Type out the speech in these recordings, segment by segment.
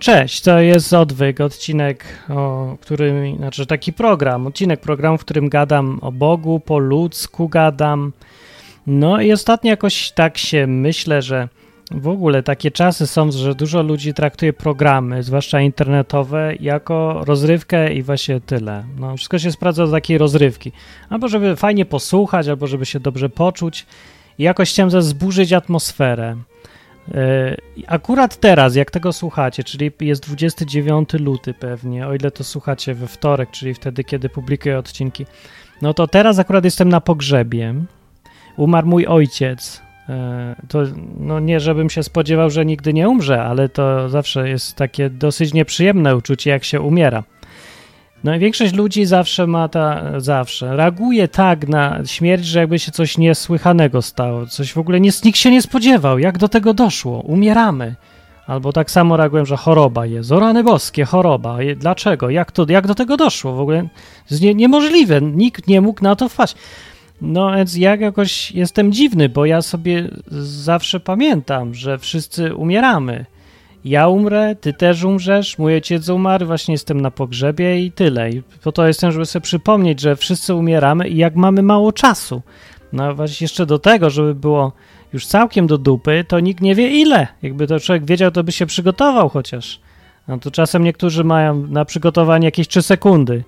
cześć, to jest Odwyk, odcinek, o którym, znaczy taki program, odcinek programu, w którym gadam o Bogu, po ludzku gadam. No i ostatnio jakoś tak się myślę, że w ogóle takie czasy są, że dużo ludzi traktuje programy, zwłaszcza internetowe, jako rozrywkę i właśnie tyle. No, wszystko się sprawdza do takiej rozrywki. Albo żeby fajnie posłuchać, albo żeby się dobrze poczuć. I jakoś chciałem zburzyć atmosferę. E, akurat teraz, jak tego słuchacie, czyli jest 29 luty pewnie, o ile to słuchacie we wtorek, czyli wtedy, kiedy publikuję odcinki, no to teraz akurat jestem na pogrzebie. Umarł mój ojciec. E, to no nie, żebym się spodziewał, że nigdy nie umrze, ale to zawsze jest takie dosyć nieprzyjemne uczucie, jak się umiera. No i większość ludzi zawsze ma ta, zawsze, reaguje tak na śmierć, że jakby się coś niesłychanego stało, coś w ogóle nie, nikt się nie spodziewał, jak do tego doszło, umieramy. Albo tak samo reagują, że choroba jest, o rany boskie, choroba, dlaczego, jak, to, jak do tego doszło, w ogóle nie, niemożliwe, nikt nie mógł na to wpaść. No więc ja jakoś jestem dziwny, bo ja sobie zawsze pamiętam, że wszyscy umieramy ja umrę, ty też umrzesz, mój ojciec umarł, właśnie jestem na pogrzebie i tyle. I po to jestem, żeby sobie przypomnieć, że wszyscy umieramy i jak mamy mało czasu. No właśnie jeszcze do tego, żeby było już całkiem do dupy, to nikt nie wie ile. Jakby to człowiek wiedział, to by się przygotował chociaż. No to czasem niektórzy mają na przygotowanie jakieś 3 sekundy.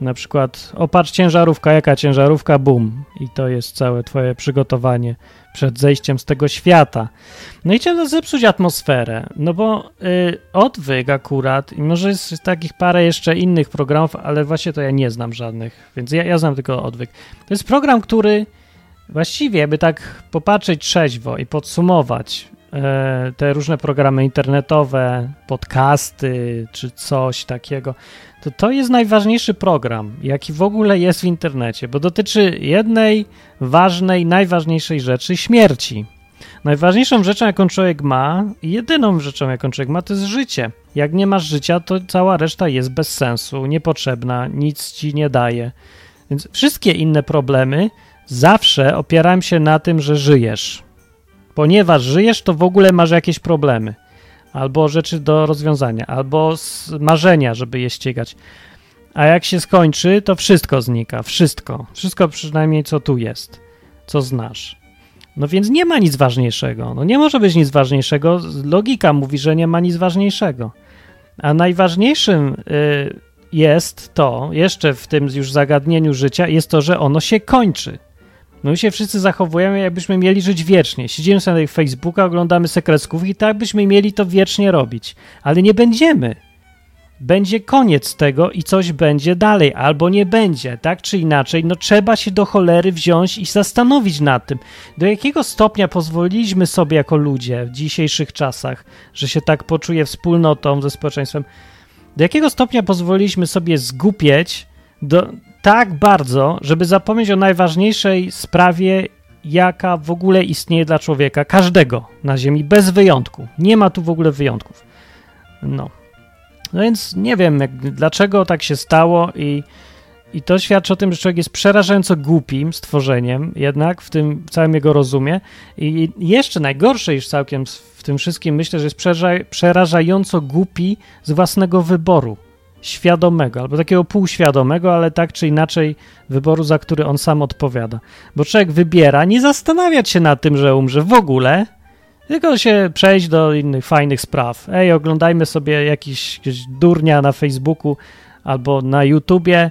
Na przykład, opatrz ciężarówka, jaka ciężarówka, bum. I to jest całe twoje przygotowanie przed zejściem z tego świata. No i chciałem zepsuć atmosferę, no bo y, odwyk akurat, i może jest takich parę jeszcze innych programów, ale właśnie to ja nie znam żadnych, więc ja, ja znam tylko odwyk. To jest program, który właściwie, by tak popatrzeć trzeźwo i podsumować e, te różne programy internetowe, podcasty czy coś takiego, to to jest najważniejszy program, jaki w ogóle jest w internecie, bo dotyczy jednej ważnej, najważniejszej rzeczy śmierci. Najważniejszą rzeczą, jaką człowiek ma, jedyną rzeczą, jaką człowiek ma, to jest życie. Jak nie masz życia, to cała reszta jest bez sensu, niepotrzebna, nic ci nie daje. Więc wszystkie inne problemy zawsze opierają się na tym, że żyjesz. Ponieważ żyjesz, to w ogóle masz jakieś problemy albo rzeczy do rozwiązania, albo marzenia, żeby je ścigać. A jak się skończy, to wszystko znika, wszystko. Wszystko przynajmniej co tu jest, co znasz. No więc nie ma nic ważniejszego. No nie może być nic ważniejszego. Logika mówi, że nie ma nic ważniejszego. A najważniejszym y, jest to, jeszcze w tym już zagadnieniu życia, jest to, że ono się kończy. No my się wszyscy zachowujemy, jakbyśmy mieli żyć wiecznie. Siedzimy sobie na Facebooka, oglądamy sekretków i tak byśmy mieli to wiecznie robić. Ale nie będziemy. Będzie koniec tego i coś będzie dalej, albo nie będzie, tak czy inaczej. No trzeba się do cholery wziąć i zastanowić nad tym, do jakiego stopnia pozwoliliśmy sobie jako ludzie w dzisiejszych czasach, że się tak poczuje wspólnotą ze społeczeństwem, do jakiego stopnia pozwoliliśmy sobie zgupieć do, tak bardzo, żeby zapomnieć o najważniejszej sprawie, jaka w ogóle istnieje dla człowieka, każdego na Ziemi, bez wyjątku. Nie ma tu w ogóle wyjątków. No. No więc nie wiem, jak, dlaczego tak się stało i, i to świadczy o tym, że człowiek jest przerażająco głupim stworzeniem, jednak w tym całym jego rozumie. I jeszcze najgorsze niż całkiem w tym wszystkim myślę, że jest przerażająco głupi z własnego wyboru świadomego, albo takiego półświadomego, ale tak czy inaczej wyboru, za który on sam odpowiada. Bo człowiek wybiera, nie zastanawiać się nad tym, że umrze w ogóle, tylko się przejść do innych fajnych spraw. Ej, oglądajmy sobie jakiś, jakiś durnia na Facebooku albo na YouTubie,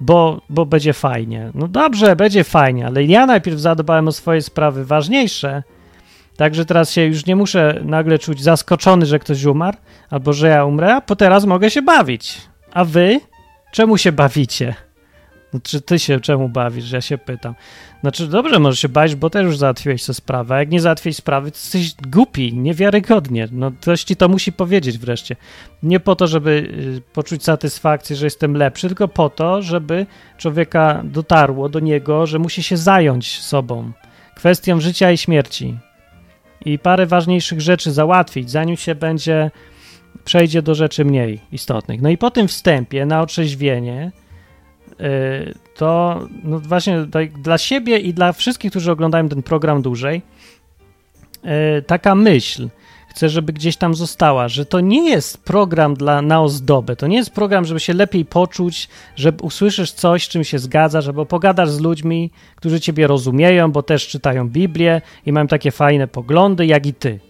bo, bo będzie fajnie. No dobrze, będzie fajnie, ale ja najpierw zadbałem o swoje sprawy ważniejsze, Także teraz się już nie muszę nagle czuć zaskoczony, że ktoś umarł, albo że ja umrę, po teraz mogę się bawić. A wy? Czemu się bawicie? No, czy ty się czemu bawisz, ja się pytam. Znaczy, dobrze, może się bawić, bo też już załatwiłeś tę sprawę, a jak nie załatwiłeś sprawy, to jesteś głupi, niewiarygodnie. No, ktoś ci to musi powiedzieć wreszcie. Nie po to, żeby y, poczuć satysfakcję, że jestem lepszy, tylko po to, żeby człowieka dotarło do niego, że musi się zająć sobą, kwestią życia i śmierci i parę ważniejszych rzeczy załatwić, zanim się będzie przejdzie do rzeczy mniej istotnych. No i po tym wstępie na otrzeźwienie yy, to no właśnie dla siebie i dla wszystkich, którzy oglądają ten program dłużej, yy, taka myśl. Chcę, żeby gdzieś tam została, że to nie jest program dla, na ozdobę, to nie jest program, żeby się lepiej poczuć, że usłyszysz coś, czym się zgadzasz, albo pogadasz z ludźmi, którzy ciebie rozumieją, bo też czytają Biblię i mają takie fajne poglądy, jak i ty.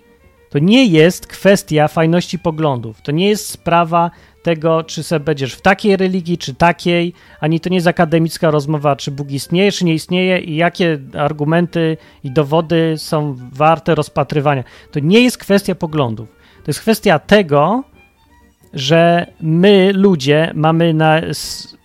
To nie jest kwestia fajności poglądów. To nie jest sprawa tego, czy se będziesz w takiej religii, czy takiej, ani to nie jest akademicka rozmowa, czy Bóg istnieje, czy nie istnieje i jakie argumenty i dowody są warte rozpatrywania. To nie jest kwestia poglądów. To jest kwestia tego, że my, ludzie, mamy na,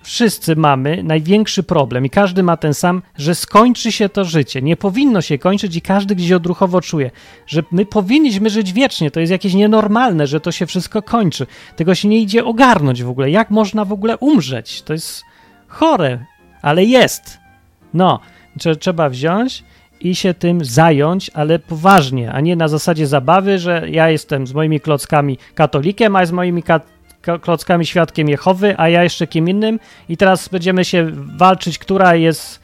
wszyscy mamy największy problem i każdy ma ten sam, że skończy się to życie. Nie powinno się kończyć i każdy gdzieś odruchowo czuje, że my powinniśmy żyć wiecznie. To jest jakieś nienormalne, że to się wszystko kończy. Tego się nie idzie ogarnąć w ogóle. Jak można w ogóle umrzeć? To jest chore, ale jest. No, trzeba wziąć i się tym zająć, ale poważnie, a nie na zasadzie zabawy, że ja jestem z moimi klockami katolikiem, a z moimi kat klockami świadkiem Jehowy, a ja jeszcze kim innym i teraz będziemy się walczyć, która jest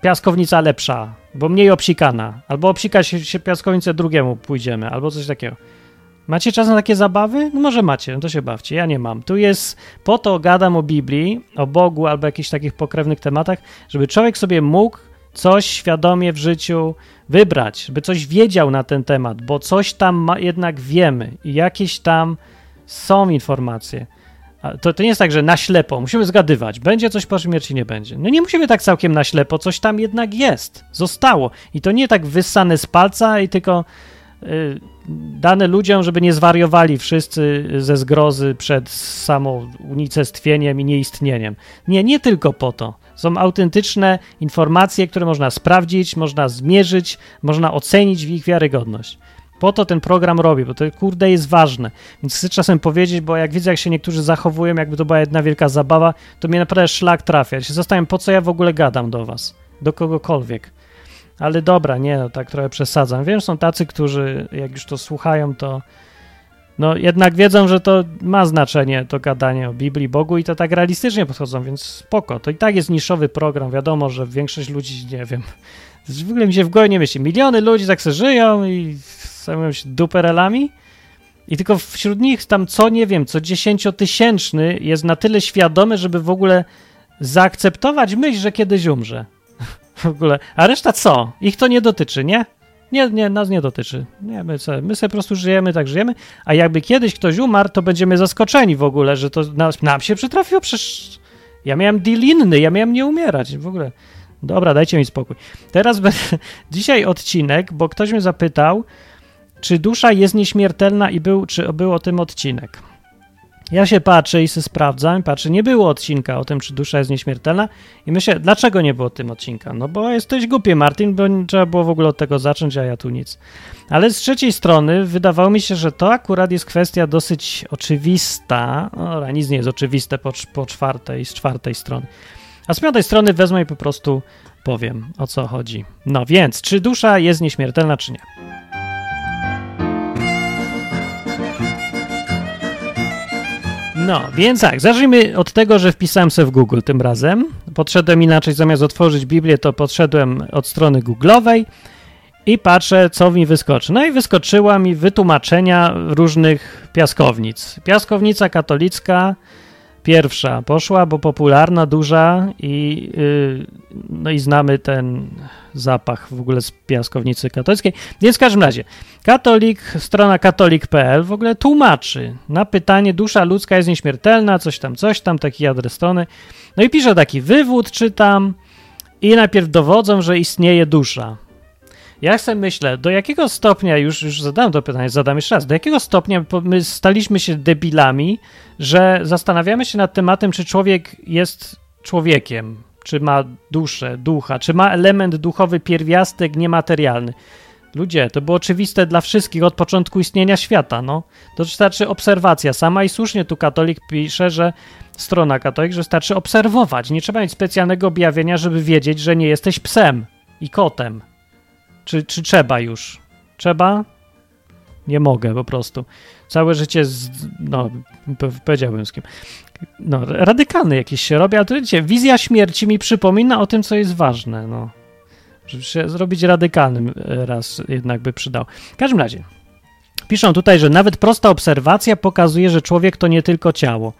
piaskownica lepsza, bo mniej obsikana, albo obsika się, się piaskownicę drugiemu pójdziemy, albo coś takiego. Macie czas na takie zabawy? No może macie, no to się bawcie, ja nie mam. Tu jest, po to gadam o Biblii, o Bogu albo jakichś takich pokrewnych tematach, żeby człowiek sobie mógł coś świadomie w życiu wybrać, żeby coś wiedział na ten temat, bo coś tam ma, jednak wiemy i jakieś tam są informacje. To, to nie jest tak, że na ślepo, musimy zgadywać, będzie coś po śmierci, nie będzie. No nie musimy tak całkiem na ślepo, coś tam jednak jest, zostało. I to nie tak wyssane z palca i tylko y, dane ludziom, żeby nie zwariowali wszyscy ze zgrozy przed samo unicestwieniem i nieistnieniem. Nie, nie tylko po to. Są autentyczne informacje, które można sprawdzić, można zmierzyć, można ocenić w ich wiarygodność. Po to ten program robi, bo to kurde jest ważne. Więc chcę czasem powiedzieć, bo jak widzę, jak się niektórzy zachowują, jakby to była jedna wielka zabawa, to mnie naprawdę szlak trafia. Ja się zastanawiam, po co ja w ogóle gadam do was, do kogokolwiek. Ale dobra, nie, no, tak trochę przesadzam. Wiem, są tacy, którzy jak już to słuchają, to no jednak wiedzą, że to ma znaczenie, to gadanie o Biblii, Bogu i to tak realistycznie podchodzą, więc spoko. To i tak jest niszowy program, wiadomo, że większość ludzi, nie wiem, w ogóle mi się w głowie nie myśli. Miliony ludzi tak sobie żyją i zajmują się duperelami i tylko wśród nich tam co, nie wiem, co dziesięciotysięczny jest na tyle świadomy, żeby w ogóle zaakceptować myśl, że kiedyś umrze. w ogóle. A reszta co? Ich to nie dotyczy, nie? Nie, nie, nas nie dotyczy. Nie, my, co, my sobie po prostu żyjemy, tak żyjemy, a jakby kiedyś ktoś umarł, to będziemy zaskoczeni w ogóle, że to nas, nam się przytrafiło, przecież ja miałem deal inny, ja miałem nie umierać w ogóle. Dobra, dajcie mi spokój. Teraz dzisiaj odcinek, bo ktoś mnie zapytał, czy dusza jest nieśmiertelna i był, czy był o tym odcinek. Ja się patrzę i się sprawdzam, patrzę, nie było odcinka o tym, czy dusza jest nieśmiertelna i myślę, dlaczego nie było tym odcinka? No bo jesteś głupie, Martin, bo trzeba było w ogóle od tego zacząć, a ja tu nic. Ale z trzeciej strony wydawało mi się, że to akurat jest kwestia dosyć oczywista, no, nic nie jest oczywiste po, po czwartej, z czwartej strony. A z piątej strony wezmę i po prostu powiem, o co chodzi. No więc, czy dusza jest nieśmiertelna, czy nie? No, więc tak, zacznijmy od tego, że wpisałem sobie w Google tym razem. Podszedłem inaczej, zamiast otworzyć Biblię, to podszedłem od strony Google'owej i patrzę, co mi wyskoczy. No i wyskoczyła mi wytłumaczenia różnych piaskownic. Piaskownica katolicka, pierwsza poszła, bo popularna, duża i, yy, no i znamy ten zapach w ogóle z piaskownicy katolickiej. Więc w każdym razie, katolik, strona katolik.pl w ogóle tłumaczy na pytanie dusza ludzka jest nieśmiertelna, coś tam, coś tam, taki adres strony. No i pisze taki wywód, czytam i najpierw dowodzą, że istnieje dusza. Ja sobie myślę, do jakiego stopnia, już, już zadałem to pytanie, zadam jeszcze raz, do jakiego stopnia my staliśmy się debilami, że zastanawiamy się nad tematem, czy człowiek jest człowiekiem, czy ma duszę, ducha, czy ma element duchowy pierwiastek niematerialny. Ludzie, to było oczywiste dla wszystkich od początku istnienia świata, no. To wystarczy obserwacja sama i słusznie tu katolik pisze, że strona katolik, że wystarczy obserwować. Nie trzeba mieć specjalnego objawienia, żeby wiedzieć, że nie jesteś psem i kotem. Czy, czy trzeba już? Trzeba? Nie mogę po prostu. Całe życie, z, no, powiedziałbym z kim. No, radykalny jakiś się robi, ale to wiecie, wizja śmierci mi przypomina o tym, co jest ważne, no. Żeby się zrobić radykalnym e, raz jednak by przydał. W każdym razie, Piszą tutaj, że nawet prosta obserwacja pokazuje, że człowiek to nie tylko ciało.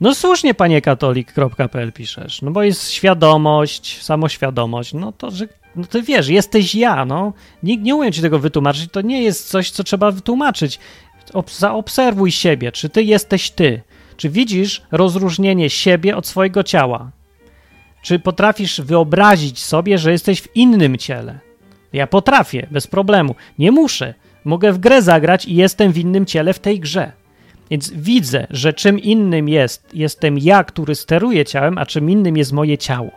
No słusznie, panie katolik.pl piszesz, no bo jest świadomość, samoświadomość, no to, że no ty wiesz, jesteś ja, no. Nikt nie umie ci tego wytłumaczyć, to nie jest coś, co trzeba wytłumaczyć. Zaobserwuj siebie, czy ty jesteś ty. Czy widzisz rozróżnienie siebie od swojego ciała? Czy potrafisz wyobrazić sobie, że jesteś w innym ciele? Ja potrafię, bez problemu. Nie muszę. Mogę w grę zagrać i jestem w innym ciele w tej grze. Więc widzę, że czym innym jest, jestem ja, który steruje ciałem, a czym innym jest moje ciało.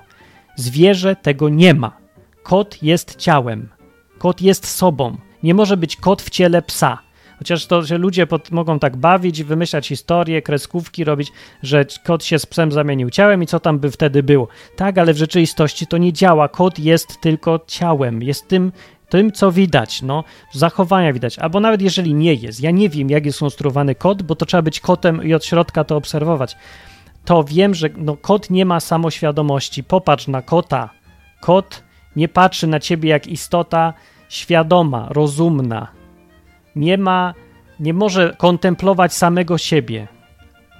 Zwierzę tego nie ma. Kot jest ciałem. Kot jest sobą. Nie może być kot w ciele psa. Chociaż to że ludzie pod, mogą tak bawić wymyślać historie, kreskówki robić, że kot się z psem zamienił ciałem i co tam by wtedy było. Tak, ale w rzeczywistości to nie działa. Kot jest tylko ciałem. Jest tym, tym co widać, no, zachowania widać. Albo nawet jeżeli nie jest. Ja nie wiem, jak jest skonstruowany kot, bo to trzeba być kotem i od środka to obserwować. To wiem, że no, kot nie ma samoświadomości. Popatrz na kota. Kot nie patrzy na ciebie jak istota świadoma, rozumna. Nie ma, nie może kontemplować samego siebie.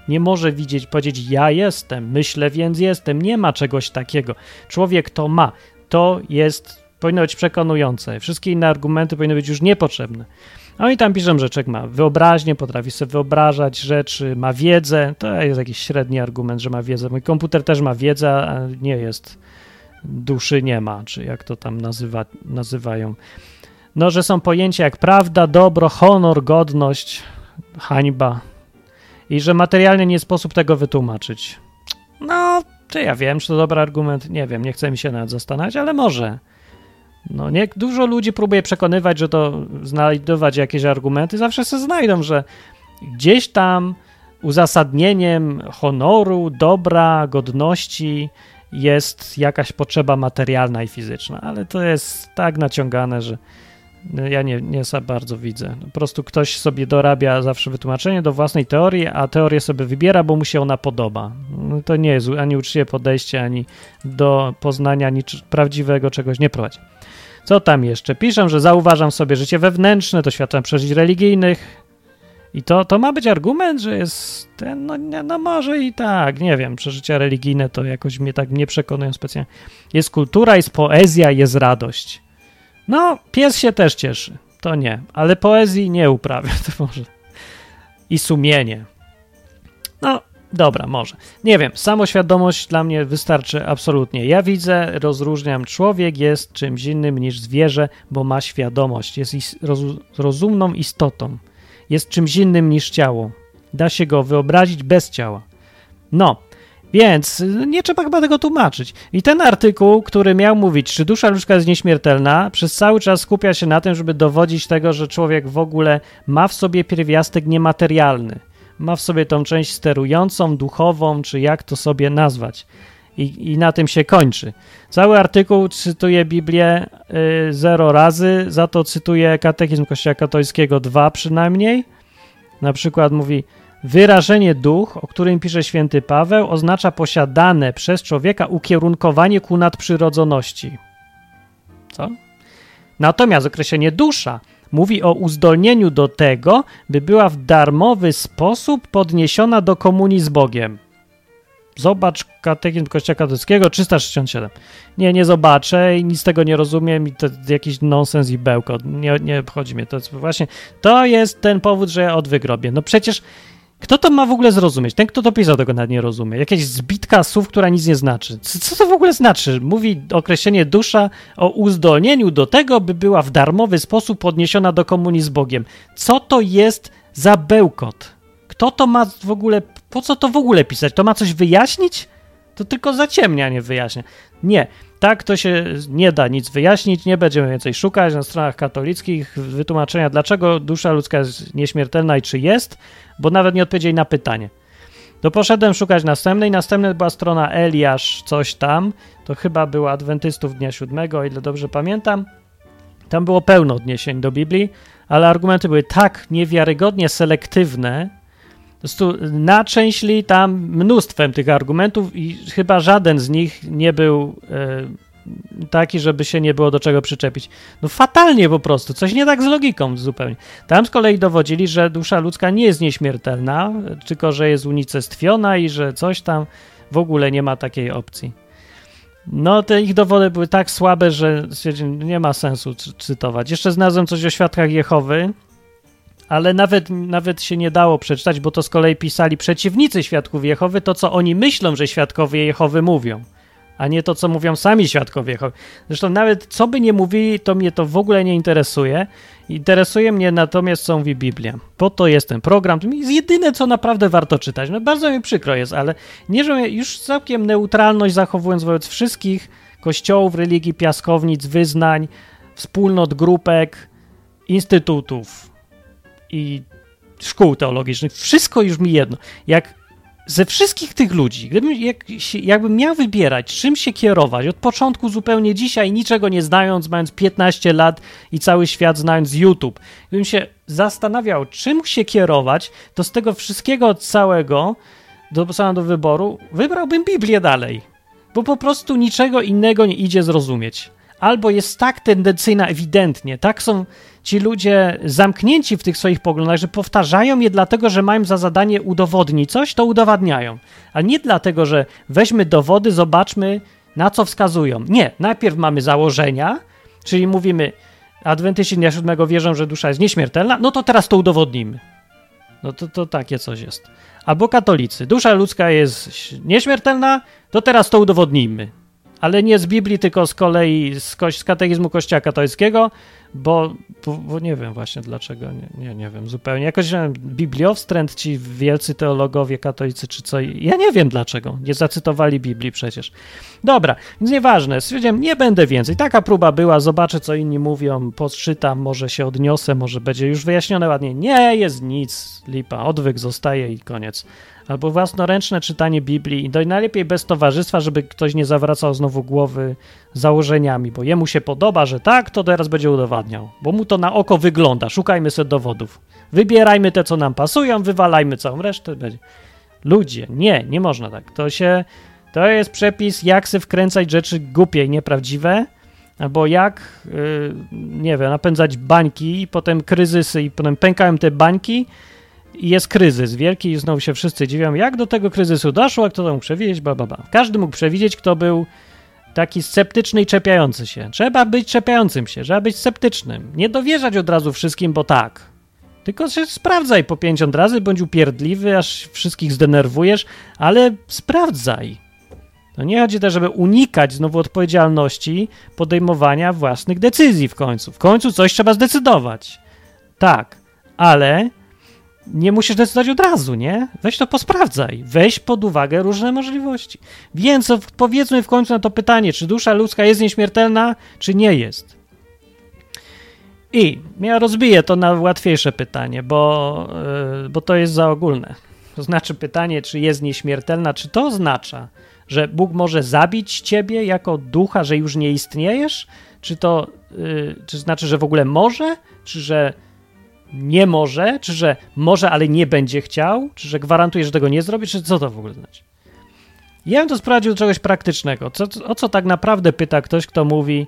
Nie może widzieć, powiedzieć: Ja jestem, myślę, więc jestem. Nie ma czegoś takiego. Człowiek to ma. To jest, powinno być przekonujące. Wszystkie inne argumenty powinny być już niepotrzebne. No i tam piszą, że człowiek ma wyobraźnię, potrafi sobie wyobrażać rzeczy, ma wiedzę. To jest jakiś średni argument, że ma wiedzę. Mój komputer też ma wiedzę, a nie jest duszy nie ma, czy jak to tam nazywa, nazywają. No, że są pojęcia jak prawda, dobro, honor, godność, hańba i że materialnie nie sposób tego wytłumaczyć. No, czy ja wiem, czy to dobry argument? Nie wiem, nie chcę mi się nawet zastanawiać, ale może. No, nie, dużo ludzi próbuje przekonywać, że to znajdować jakieś argumenty, zawsze się znajdą, że gdzieś tam uzasadnieniem honoru, dobra, godności jest jakaś potrzeba materialna i fizyczna, ale to jest tak naciągane, że ja nie, nie za bardzo widzę. Po prostu ktoś sobie dorabia zawsze wytłumaczenie do własnej teorii, a teorię sobie wybiera, bo mu się ona podoba. No to nie jest ani uczciwe podejście, ani do poznania ani prawdziwego czegoś nie prowadzi. Co tam jeszcze? Piszę, że zauważam sobie życie wewnętrzne, doświadczam przeżyć religijnych, i to, to ma być argument, że jest ten, no, no może i tak, nie wiem, przeżycia religijne to jakoś mnie tak nie przekonują specjalnie. Jest kultura, jest poezja, jest radość. No, pies się też cieszy, to nie, ale poezji nie uprawia, to może. I sumienie. No, dobra, może. Nie wiem, samoświadomość dla mnie wystarczy absolutnie. Ja widzę, rozróżniam, człowiek jest czymś innym niż zwierzę, bo ma świadomość, jest rozumną istotą jest czymś innym niż ciało. Da się go wyobrazić bez ciała. No, więc nie trzeba chyba tego tłumaczyć. I ten artykuł, który miał mówić, czy dusza ludzka jest nieśmiertelna, przez cały czas skupia się na tym, żeby dowodzić tego, że człowiek w ogóle ma w sobie pierwiastek niematerialny. Ma w sobie tą część sterującą, duchową, czy jak to sobie nazwać. I, I, na tym się kończy. Cały artykuł cytuje Biblię y, zero razy, za to cytuje katechizm Kościoła katolickiego dwa przynajmniej. Na przykład mówi, wyrażenie duch, o którym pisze święty Paweł, oznacza posiadane przez człowieka ukierunkowanie ku nadprzyrodzoności. Co? Natomiast określenie dusza mówi o uzdolnieniu do tego, by była w darmowy sposób podniesiona do komunii z Bogiem. Zobacz katechizm Kościoła katolickiego 367. Nie, nie zobaczę i nic tego nie rozumiem i to jakiś nonsens i bełkot. Nie, nie obchodzi mnie to. Właśnie to jest ten powód, że ja odwygrobię. No przecież kto to ma w ogóle zrozumieć? Ten, kto to pisał, tego nawet nie rozumie. Jakaś zbitka słów, która nic nie znaczy. Co, co to w ogóle znaczy? Mówi określenie dusza o uzdolnieniu do tego, by była w darmowy sposób podniesiona do komunii z Bogiem. Co to jest za bełkot? Kto to ma w ogóle po co to w ogóle pisać? To ma coś wyjaśnić? To tylko zaciemnia, nie wyjaśnia. Nie, tak to się nie da nic wyjaśnić, nie będziemy więcej szukać na stronach katolickich wytłumaczenia, dlaczego dusza ludzka jest nieśmiertelna i czy jest, bo nawet nie odpowiedzieli na pytanie. To poszedłem szukać następnej. Następna była strona Eliasz, coś tam. To chyba była Adwentystów Dnia Siódmego, o ile dobrze pamiętam. Tam było pełno odniesień do Biblii, ale argumenty były tak niewiarygodnie selektywne, prostu naczęśli tam mnóstwem tych argumentów i chyba żaden z nich nie był e, taki, żeby się nie było do czego przyczepić. No fatalnie po prostu, coś nie tak z logiką zupełnie. Tam z kolei dowodzili, że dusza ludzka nie jest nieśmiertelna, tylko że jest unicestwiona i że coś tam w ogóle nie ma takiej opcji. No, te ich dowody były tak słabe, że nie ma sensu cytować. Jeszcze znalazłem coś o świadkach Jehowy, ale nawet, nawet się nie dało przeczytać, bo to z kolei pisali przeciwnicy świadków Jehowy, to co oni myślą, że świadkowie Jehowy mówią, a nie to, co mówią sami świadkowie Jehowy. Zresztą nawet co by nie mówili, to mnie to w ogóle nie interesuje. Interesuje mnie natomiast, co mówi Biblia. Po to jest ten program. To jest jedyne, co naprawdę warto czytać. No bardzo mi przykro jest, ale nie, że już całkiem neutralność zachowując wobec wszystkich kościołów, religii, piaskownic, wyznań, wspólnot, grupek, instytutów i szkół teologicznych. Wszystko już mi jedno. Jak ze wszystkich tych ludzi, gdybym, jak, jakbym miał wybierać, czym się kierować, od początku zupełnie dzisiaj, niczego nie znając, mając 15 lat i cały świat znając YouTube, gdybym się zastanawiał, czym się kierować, to z tego wszystkiego całego, do, do wyboru, wybrałbym Biblię dalej. Bo po prostu niczego innego nie idzie zrozumieć. Albo jest tak tendencyjna ewidentnie, tak są ci ludzie zamknięci w tych swoich poglądach, że powtarzają je dlatego, że mają za zadanie udowodnić coś, to udowadniają. A nie dlatego, że weźmy dowody, zobaczmy, na co wskazują. Nie, najpierw mamy założenia, czyli mówimy, adwentyści dnia siódmego wierzą, że dusza jest nieśmiertelna, no to teraz to udowodnimy. No to, to takie coś jest. Albo katolicy, dusza ludzka jest nieśmiertelna, to teraz to udowodnijmy. Ale nie z Biblii, tylko z kolei z, z katechizmu Kościoła katolickiego, bo, bo, bo, nie wiem właśnie dlaczego, nie, nie, nie wiem zupełnie. Jakoś bibliowstręt ci wielcy teologowie katolicy czy co, ja nie wiem dlaczego, nie zacytowali Biblii przecież. Dobra, więc nieważne, stwierdziłem, nie będę więcej. Taka próba była, zobaczę co inni mówią, poczytam, może się odniosę, może będzie już wyjaśnione ładnie. Nie, jest nic, lipa, odwyk zostaje i koniec albo własnoręczne czytanie Biblii i najlepiej bez towarzystwa, żeby ktoś nie zawracał znowu głowy założeniami, bo jemu się podoba, że tak, to teraz będzie udowadniał, bo mu to na oko wygląda. Szukajmy sobie dowodów. Wybierajmy te, co nam pasują, wywalajmy całą resztę. Ludzie, nie, nie można tak. To się, to jest przepis, jak se wkręcać rzeczy głupie i nieprawdziwe, albo jak, yy, nie wiem, napędzać bańki i potem kryzysy i potem pękają te bańki i jest kryzys wielki i znowu się wszyscy dziwią, jak do tego kryzysu doszło, kto to mógł przewidzieć, ba, ba, ba. Każdy mógł przewidzieć, kto był taki sceptyczny i czepiający się. Trzeba być czepiającym się, trzeba być sceptycznym. Nie dowierzać od razu wszystkim, bo tak. Tylko się sprawdzaj po 50 razy, bądź upierdliwy, aż wszystkich zdenerwujesz, ale sprawdzaj. To nie chodzi też, żeby unikać znowu odpowiedzialności podejmowania własnych decyzji w końcu. W końcu coś trzeba zdecydować. Tak, ale nie musisz decydować od razu, nie? Weź to posprawdzaj. Weź pod uwagę różne możliwości. Więc powiedzmy w końcu na to pytanie, czy dusza ludzka jest nieśmiertelna, czy nie jest. I ja rozbiję to na łatwiejsze pytanie, bo, yy, bo to jest za ogólne. To znaczy pytanie, czy jest nieśmiertelna, czy to oznacza, że Bóg może zabić ciebie jako ducha, że już nie istniejesz? Czy to yy, czy znaczy, że w ogóle może? Czy że nie może, czy że może, ale nie będzie chciał, czy że gwarantuje, że tego nie zrobi, czy co to w ogóle znaczy? Ja bym to sprowadził do czegoś praktycznego. Co, o co tak naprawdę pyta ktoś, kto mówi,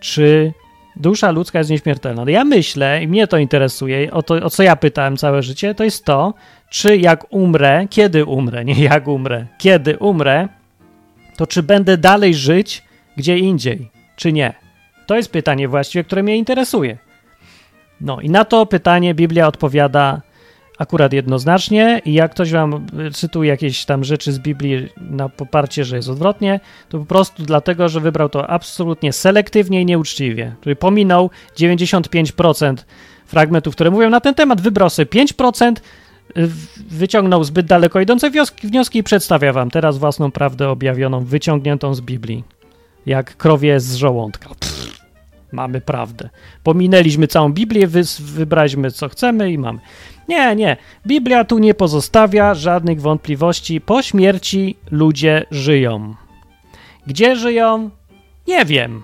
czy dusza ludzka jest nieśmiertelna? No ja myślę, i mnie to interesuje, o, to, o co ja pytałem całe życie, to jest to, czy jak umrę, kiedy umrę, nie jak umrę, kiedy umrę, to czy będę dalej żyć gdzie indziej, czy nie? To jest pytanie właściwie, które mnie interesuje. No i na to pytanie Biblia odpowiada akurat jednoznacznie i jak ktoś wam cytuje jakieś tam rzeczy z Biblii na poparcie, że jest odwrotnie, to po prostu dlatego, że wybrał to absolutnie selektywnie i nieuczciwie, czyli pominął 95% fragmentów, które mówią na ten temat, wybrał sobie 5%, wyciągnął zbyt daleko idące wnioski i przedstawia wam teraz własną prawdę objawioną, wyciągniętą z Biblii, jak krowie z żołądka. Pff mamy prawdę. Pominęliśmy całą Biblię, wy, wybraliśmy co chcemy i mamy. Nie, nie. Biblia tu nie pozostawia żadnych wątpliwości. Po śmierci ludzie żyją. Gdzie żyją? Nie wiem.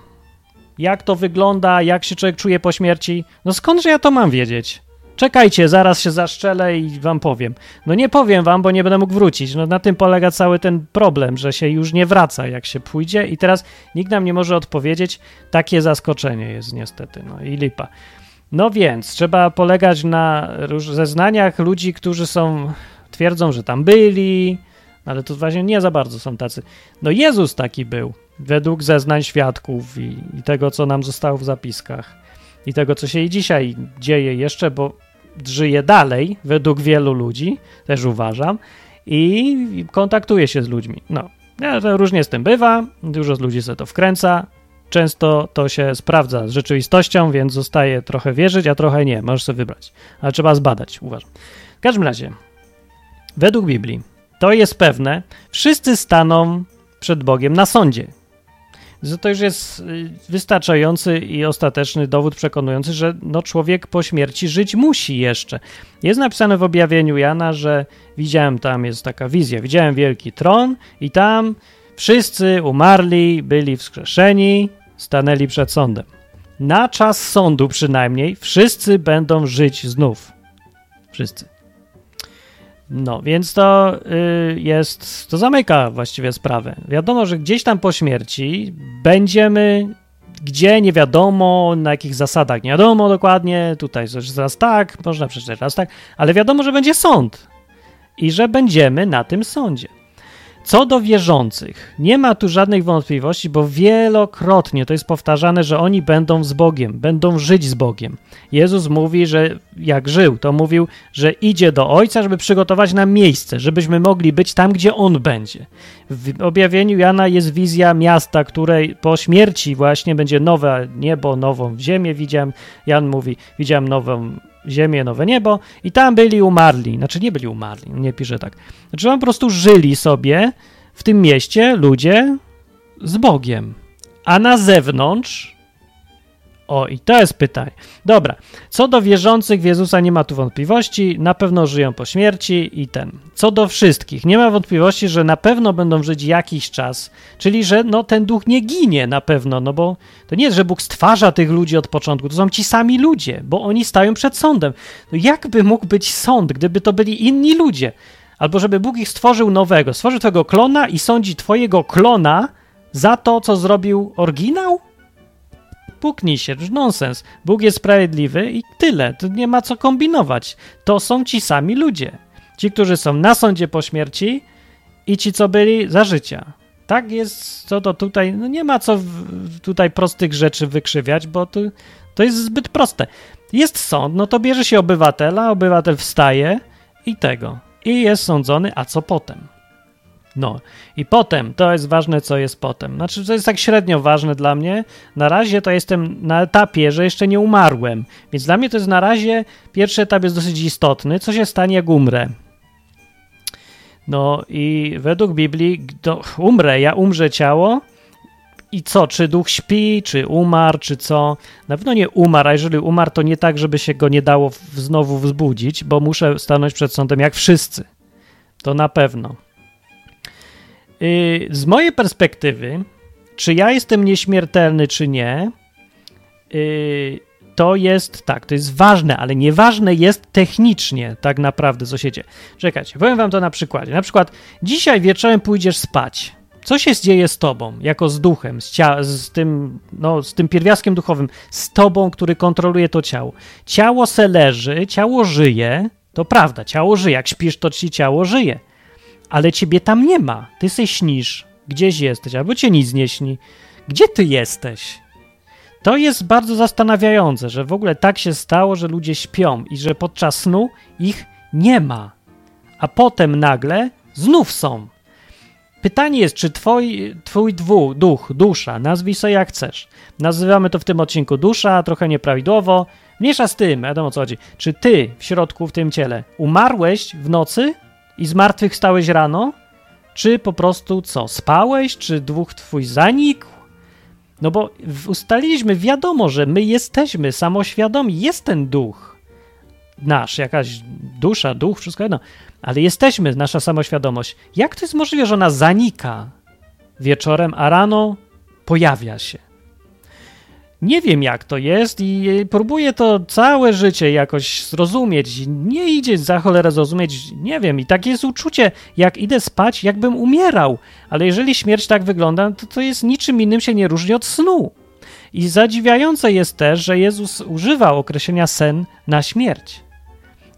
Jak to wygląda, jak się człowiek czuje po śmierci? No skądże ja to mam wiedzieć? Czekajcie, zaraz się zaszczelę i wam powiem. No nie powiem wam, bo nie będę mógł wrócić. No na tym polega cały ten problem, że się już nie wraca, jak się pójdzie i teraz nikt nam nie może odpowiedzieć. Takie zaskoczenie jest niestety, no i lipa. No więc trzeba polegać na zeznaniach ludzi, którzy są, twierdzą, że tam byli, ale to właśnie nie za bardzo są tacy. No Jezus taki był, według zeznań świadków i, i tego, co nam zostało w zapiskach i tego, co się i dzisiaj dzieje jeszcze, bo żyje dalej, według wielu ludzi, też uważam, i kontaktuje się z ludźmi. No, różnie z tym bywa, dużo z ludzi sobie to wkręca, często to się sprawdza z rzeczywistością, więc zostaje trochę wierzyć, a trochę nie, możesz sobie wybrać, ale trzeba zbadać, uważam. W każdym razie, według Biblii, to jest pewne, wszyscy staną przed Bogiem na sądzie to już jest y, wystarczający i ostateczny dowód przekonujący, że no człowiek po śmierci żyć musi jeszcze. Jest napisane w objawieniu Jana, że widziałem tam, jest taka wizja, widziałem wielki tron i tam wszyscy umarli, byli wskrzeszeni, stanęli przed sądem. Na czas sądu przynajmniej wszyscy będą żyć znów. Wszyscy. No, więc to y, jest, to zamyka właściwie sprawę. Wiadomo, że gdzieś tam po śmierci będziemy, gdzie nie wiadomo, na jakich zasadach, nie wiadomo dokładnie, tutaj raz tak, można przeczytać raz tak, ale wiadomo, że będzie sąd i że będziemy na tym sądzie. Co do wierzących, nie ma tu żadnych wątpliwości, bo wielokrotnie to jest powtarzane, że oni będą z Bogiem, będą żyć z Bogiem. Jezus mówi, że jak żył, to mówił, że idzie do Ojca, żeby przygotować nam miejsce, żebyśmy mogli być tam, gdzie On będzie. W objawieniu Jana jest wizja miasta, której po śmierci właśnie będzie nowe niebo, nową ziemię. Widziałem, Jan mówi, widziałem nową ziemię, nowe niebo i tam byli umarli. Znaczy nie byli umarli, nie pisze tak. Znaczy po prostu żyli sobie w tym mieście ludzie z Bogiem. A na zewnątrz o, i to jest pytanie. Dobra, co do wierzących w Jezusa nie ma tu wątpliwości, na pewno żyją po śmierci i ten. Co do wszystkich, nie ma wątpliwości, że na pewno będą żyć jakiś czas, czyli że no, ten duch nie ginie na pewno, no bo to nie jest, że Bóg stwarza tych ludzi od początku, to są ci sami ludzie, bo oni stają przed sądem. No jakby mógł być sąd, gdyby to byli inni ludzie? Albo żeby Bóg ich stworzył nowego, stworzył twojego klona i sądzi twojego klona za to, co zrobił oryginał? Puknij się, nonsens. Bóg jest sprawiedliwy i tyle. Tu nie ma co kombinować. To są ci sami ludzie. Ci, którzy są na sądzie po śmierci i ci, co byli za życia. Tak jest, co to tutaj, no nie ma co w, tutaj prostych rzeczy wykrzywiać, bo to, to jest zbyt proste. Jest sąd, no to bierze się obywatela, obywatel wstaje i tego. I jest sądzony, a co potem? No i potem, to jest ważne, co jest potem. Znaczy, to jest tak średnio ważne dla mnie. Na razie to jestem na etapie, że jeszcze nie umarłem. Więc dla mnie to jest na razie, pierwszy etap jest dosyć istotny. Co się stanie, jak umrę? No i według Biblii, to umrę, ja umrze ciało. I co, czy duch śpi, czy umarł, czy co? Na pewno nie umarł, a jeżeli umarł, to nie tak, żeby się go nie dało znowu wzbudzić, bo muszę stanąć przed sądem jak wszyscy. To na pewno. Y, z mojej perspektywy, czy ja jestem nieśmiertelny, czy nie, y, to jest tak, to jest ważne, ale nieważne jest technicznie tak naprawdę, co się dzieje. Czekajcie, powiem wam to na przykładzie. Na przykład dzisiaj wieczorem pójdziesz spać. Co się dzieje z tobą, jako z duchem, z, cia- z, tym, no, z tym pierwiastkiem duchowym, z tobą, który kontroluje to ciało? Ciało se leży, ciało żyje, to prawda, ciało żyje. Jak śpisz, to ci ciało żyje ale ciebie tam nie ma. Ty se śnisz, gdzieś jesteś, albo cię nic nie śni. Gdzie ty jesteś? To jest bardzo zastanawiające, że w ogóle tak się stało, że ludzie śpią i że podczas snu ich nie ma, a potem nagle znów są. Pytanie jest, czy twoi, twój dwu, duch, dusza, nazwij sobie jak chcesz. Nazywamy to w tym odcinku dusza, trochę nieprawidłowo. Mniejsza z tym, wiadomo co chodzi. Czy ty w środku, w tym ciele, umarłeś w nocy, i zmartwychwstałeś rano? Czy po prostu co, spałeś? Czy duch twój zanikł? No bo ustaliliśmy, wiadomo, że my jesteśmy samoświadomi, jest ten duch nasz, jakaś dusza, duch, wszystko jedno, ale jesteśmy, nasza samoświadomość. Jak to jest możliwe, że ona zanika wieczorem, a rano pojawia się? Nie wiem jak to jest i próbuję to całe życie jakoś zrozumieć. Nie idzie za cholerę zrozumieć, nie wiem. I takie jest uczucie, jak idę spać, jakbym umierał. Ale jeżeli śmierć tak wygląda, to to jest niczym innym się nie różni od snu. I zadziwiające jest też, że Jezus używał określenia sen na śmierć.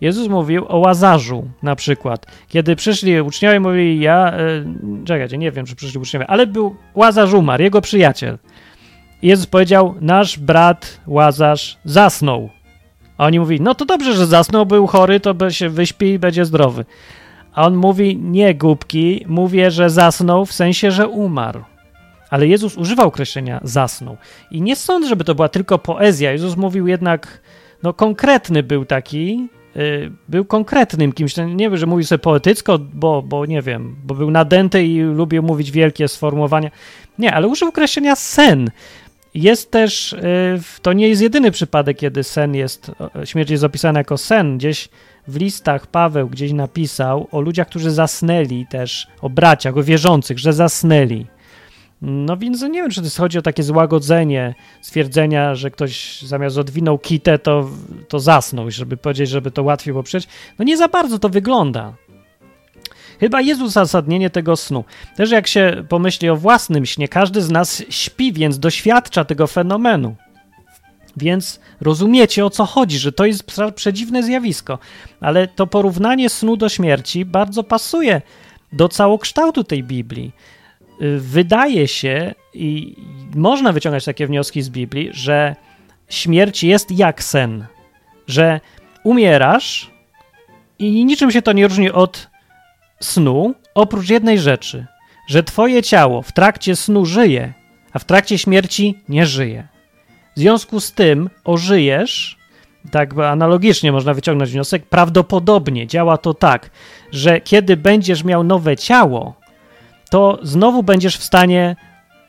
Jezus mówił o Łazarzu na przykład. Kiedy przyszli uczniowie, mówili, ja, yy, czekajcie, nie wiem, czy przyszli uczniowie, ale był Łazarz umarł, jego przyjaciel. Jezus powiedział, nasz brat Łazarz zasnął. A oni mówili, no to dobrze, że zasnął, był chory, to się wyśpi i będzie zdrowy. A on mówi, nie głupki, mówię, że zasnął w sensie, że umarł. Ale Jezus używał określenia zasnął. I nie sądzę, żeby to była tylko poezja. Jezus mówił jednak, no konkretny był taki, yy, był konkretnym kimś. Nie wiem, że mówił sobie poetycko, bo, bo nie wiem, bo był nadęty i lubił mówić wielkie sformułowania. Nie, ale użył określenia sen. Jest też, y, to nie jest jedyny przypadek, kiedy sen jest, śmierć jest opisana jako sen. Gdzieś w listach Paweł gdzieś napisał o ludziach, którzy zasnęli też, o braciach, o wierzących, że zasnęli. No więc nie wiem, czy to chodzi o takie złagodzenie stwierdzenia, że ktoś zamiast odwinął kitę, to, to zasnął, żeby powiedzieć, żeby to łatwiej poprzeć. No nie za bardzo to wygląda. Chyba jest uzasadnienie tego snu. Też jak się pomyśli o własnym śnie, każdy z nas śpi, więc doświadcza tego fenomenu. Więc rozumiecie o co chodzi, że to jest przedziwne zjawisko. Ale to porównanie snu do śmierci bardzo pasuje do całokształtu tej Biblii. Y, wydaje się, i można wyciągać takie wnioski z Biblii, że śmierć jest jak sen, że umierasz i niczym się to nie różni od snu, oprócz jednej rzeczy, że twoje ciało w trakcie snu żyje, a w trakcie śmierci nie żyje. W związku z tym ożyjesz, tak analogicznie można wyciągnąć wniosek, prawdopodobnie działa to tak, że kiedy będziesz miał nowe ciało, to znowu będziesz w stanie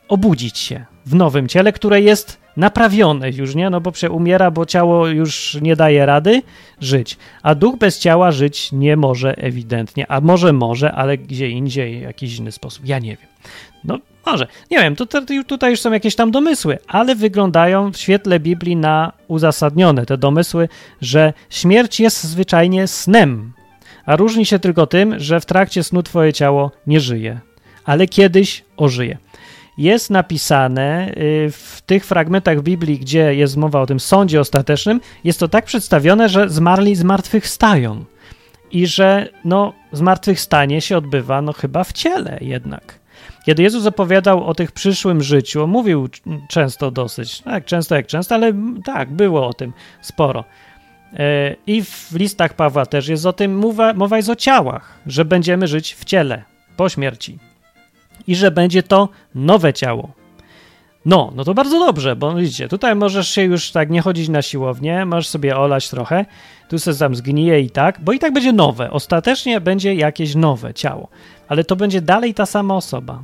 obudzić się w nowym ciele, które jest naprawione już, nie? No bo umiera, bo ciało już nie daje rady żyć. A duch bez ciała żyć nie może ewidentnie. A może może, ale gdzie indziej, jakiś inny sposób. Ja nie wiem. No może. Nie wiem, to, tutaj już są jakieś tam domysły, ale wyglądają w świetle Biblii na uzasadnione te domysły, że śmierć jest zwyczajnie snem. A różni się tylko tym, że w trakcie snu twoje ciało nie żyje, ale kiedyś ożyje jest napisane y, w tych fragmentach Biblii, gdzie jest mowa o tym sądzie ostatecznym, jest to tak przedstawione, że zmarli zmartwychwstają i że no, zmartwychwstanie się odbywa no chyba w ciele jednak. Kiedy Jezus opowiadał o tych przyszłym życiu, mówił często dosyć, tak często jak często, ale tak, było o tym sporo. E, I w listach Pawła też jest o tym, mowa, mowa jest o ciałach, że będziemy żyć w ciele po śmierci i że będzie to nowe ciało. No, no to bardzo dobrze, bo widzicie, tutaj możesz się już tak nie chodzić na siłownię, możesz sobie olać trochę, tu se tam zgnije i tak, bo i tak będzie nowe. Ostatecznie będzie jakieś nowe ciało, ale to będzie dalej ta sama osoba.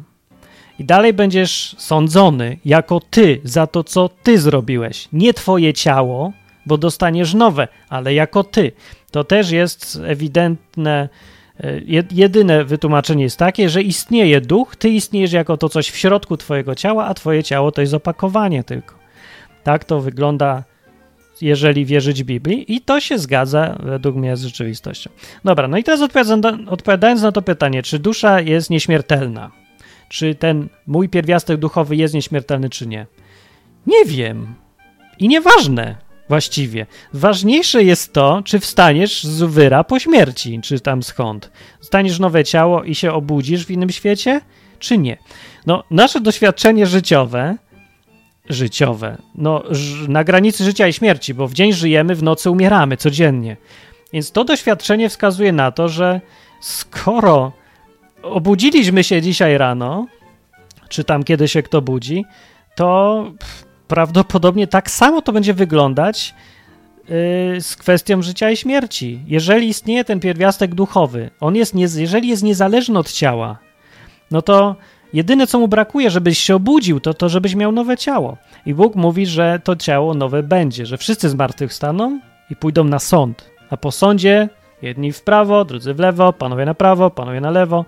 I dalej będziesz sądzony jako ty za to, co ty zrobiłeś. Nie twoje ciało, bo dostaniesz nowe, ale jako ty. To też jest ewidentne jedyne wytłumaczenie jest takie, że istnieje duch, ty istniejesz jako to coś w środku twojego ciała, a twoje ciało to jest opakowanie tylko. Tak to wygląda, jeżeli wierzyć Biblii i to się zgadza według mnie z rzeczywistością. Dobra, no i teraz odpowiadając na to pytanie, czy dusza jest nieśmiertelna? Czy ten mój pierwiastek duchowy jest nieśmiertelny, czy nie? Nie wiem. I nieważne właściwie. Ważniejsze jest to, czy wstaniesz z wyra po śmierci, czy tam skąd. Staniesz nowe ciało i się obudzisz w innym świecie, czy nie. No, nasze doświadczenie życiowe, życiowe, no, na granicy życia i śmierci, bo w dzień żyjemy, w nocy umieramy codziennie. Więc to doświadczenie wskazuje na to, że skoro obudziliśmy się dzisiaj rano, czy tam kiedy się kto budzi, to prawdopodobnie tak samo to będzie wyglądać yy, z kwestią życia i śmierci. Jeżeli istnieje ten pierwiastek duchowy, on jest nie, jeżeli jest niezależny od ciała, no to jedyne co mu brakuje, żebyś się obudził, to to, żebyś miał nowe ciało. I Bóg mówi, że to ciało nowe będzie, że wszyscy zmartwychwstaną i pójdą na sąd. A po sądzie jedni w prawo, drudzy w lewo, panowie na prawo, panowie na lewo.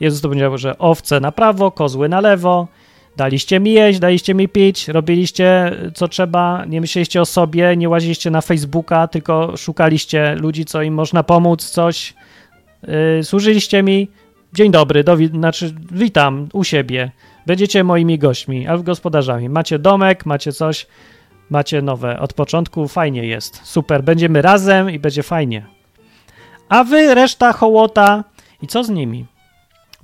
Jezus to powiedział, że owce na prawo, kozły na lewo, Daliście mi jeść, daliście mi pić, robiliście co trzeba, nie myśleliście o sobie, nie łaziliście na Facebooka, tylko szukaliście ludzi, co im można pomóc, coś. Yy, służyliście mi. Dzień dobry, do, znaczy witam u siebie. Będziecie moimi gośćmi albo gospodarzami. Macie domek, macie coś, macie nowe. Od początku fajnie jest. Super, będziemy razem i będzie fajnie. A wy, reszta hołota, i co z nimi?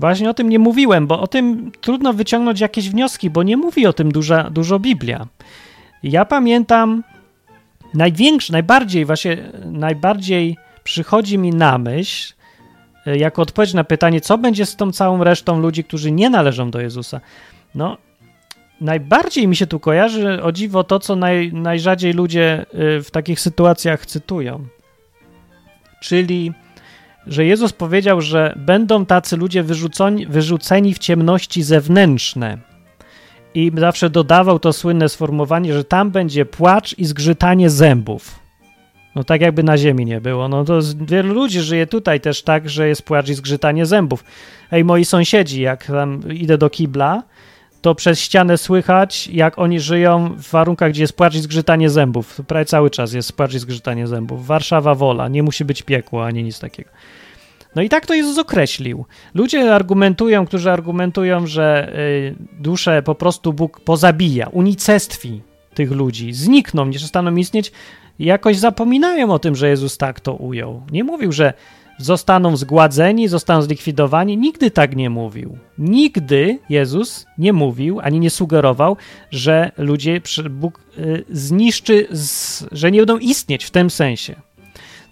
Właśnie o tym nie mówiłem, bo o tym trudno wyciągnąć jakieś wnioski, bo nie mówi o tym duża, dużo Biblia. Ja pamiętam największy, najbardziej właśnie, najbardziej przychodzi mi na myśl, e, jako odpowiedź na pytanie, co będzie z tą całą resztą ludzi, którzy nie należą do Jezusa. No, najbardziej mi się tu kojarzy, o dziwo, to, co naj, najrzadziej ludzie e, w takich sytuacjach cytują. Czyli że Jezus powiedział, że będą tacy ludzie wyrzuconi, wyrzuceni w ciemności zewnętrzne. I zawsze dodawał to słynne sformułowanie, że tam będzie płacz i zgrzytanie zębów. No tak jakby na ziemi nie było. No to wielu ludzi żyje tutaj też tak, że jest płacz i zgrzytanie zębów. Ej, moi sąsiedzi, jak tam idę do kibla, to przez ścianę słychać, jak oni żyją w warunkach, gdzie jest płacz i zgrzytanie zębów. Prawie cały czas jest płacz i zgrzytanie zębów. Warszawa wola, nie musi być piekło, ani nic takiego. No i tak to Jezus określił. Ludzie argumentują, którzy argumentują, że y, duszę po prostu Bóg pozabija, unicestwi tych ludzi, znikną, nie przestaną istnieć, jakoś zapominają o tym, że Jezus tak to ujął. Nie mówił, że zostaną zgładzeni, zostaną zlikwidowani. Nigdy tak nie mówił. Nigdy Jezus nie mówił ani nie sugerował, że ludzie Bóg y, zniszczy, że nie będą istnieć w tym sensie.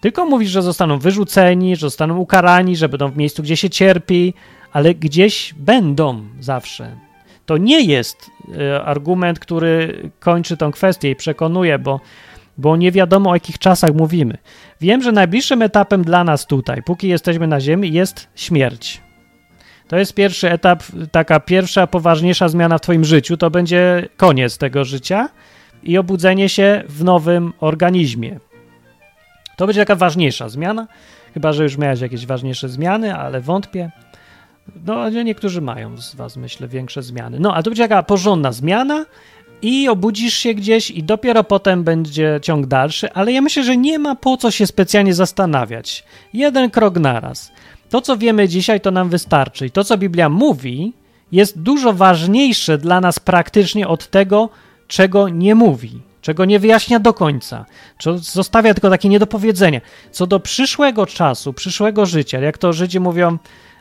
Tylko mówi, że zostaną wyrzuceni, że zostaną ukarani, że będą w miejscu, gdzie się cierpi, ale gdzieś będą zawsze. To nie jest y, argument, który kończy tą kwestię i przekonuje, bo bo nie wiadomo o jakich czasach mówimy. Wiem, że najbliższym etapem dla nas tutaj, póki jesteśmy na Ziemi, jest śmierć. To jest pierwszy etap, taka pierwsza, poważniejsza zmiana w Twoim życiu. To będzie koniec tego życia i obudzenie się w nowym organizmie. To będzie taka ważniejsza zmiana, chyba że już miałeś jakieś ważniejsze zmiany, ale wątpię. No, niektórzy mają z Was, myślę, większe zmiany. No, a to będzie taka porządna zmiana, i obudzisz się gdzieś i dopiero potem będzie ciąg dalszy, ale ja myślę, że nie ma po co się specjalnie zastanawiać. Jeden krok naraz. To, co wiemy dzisiaj, to nam wystarczy. I to, co Biblia mówi, jest dużo ważniejsze dla nas praktycznie od tego, czego nie mówi, czego nie wyjaśnia do końca, co zostawia tylko takie niedopowiedzenie. Co do przyszłego czasu, przyszłego życia, jak to Żydzi mówią,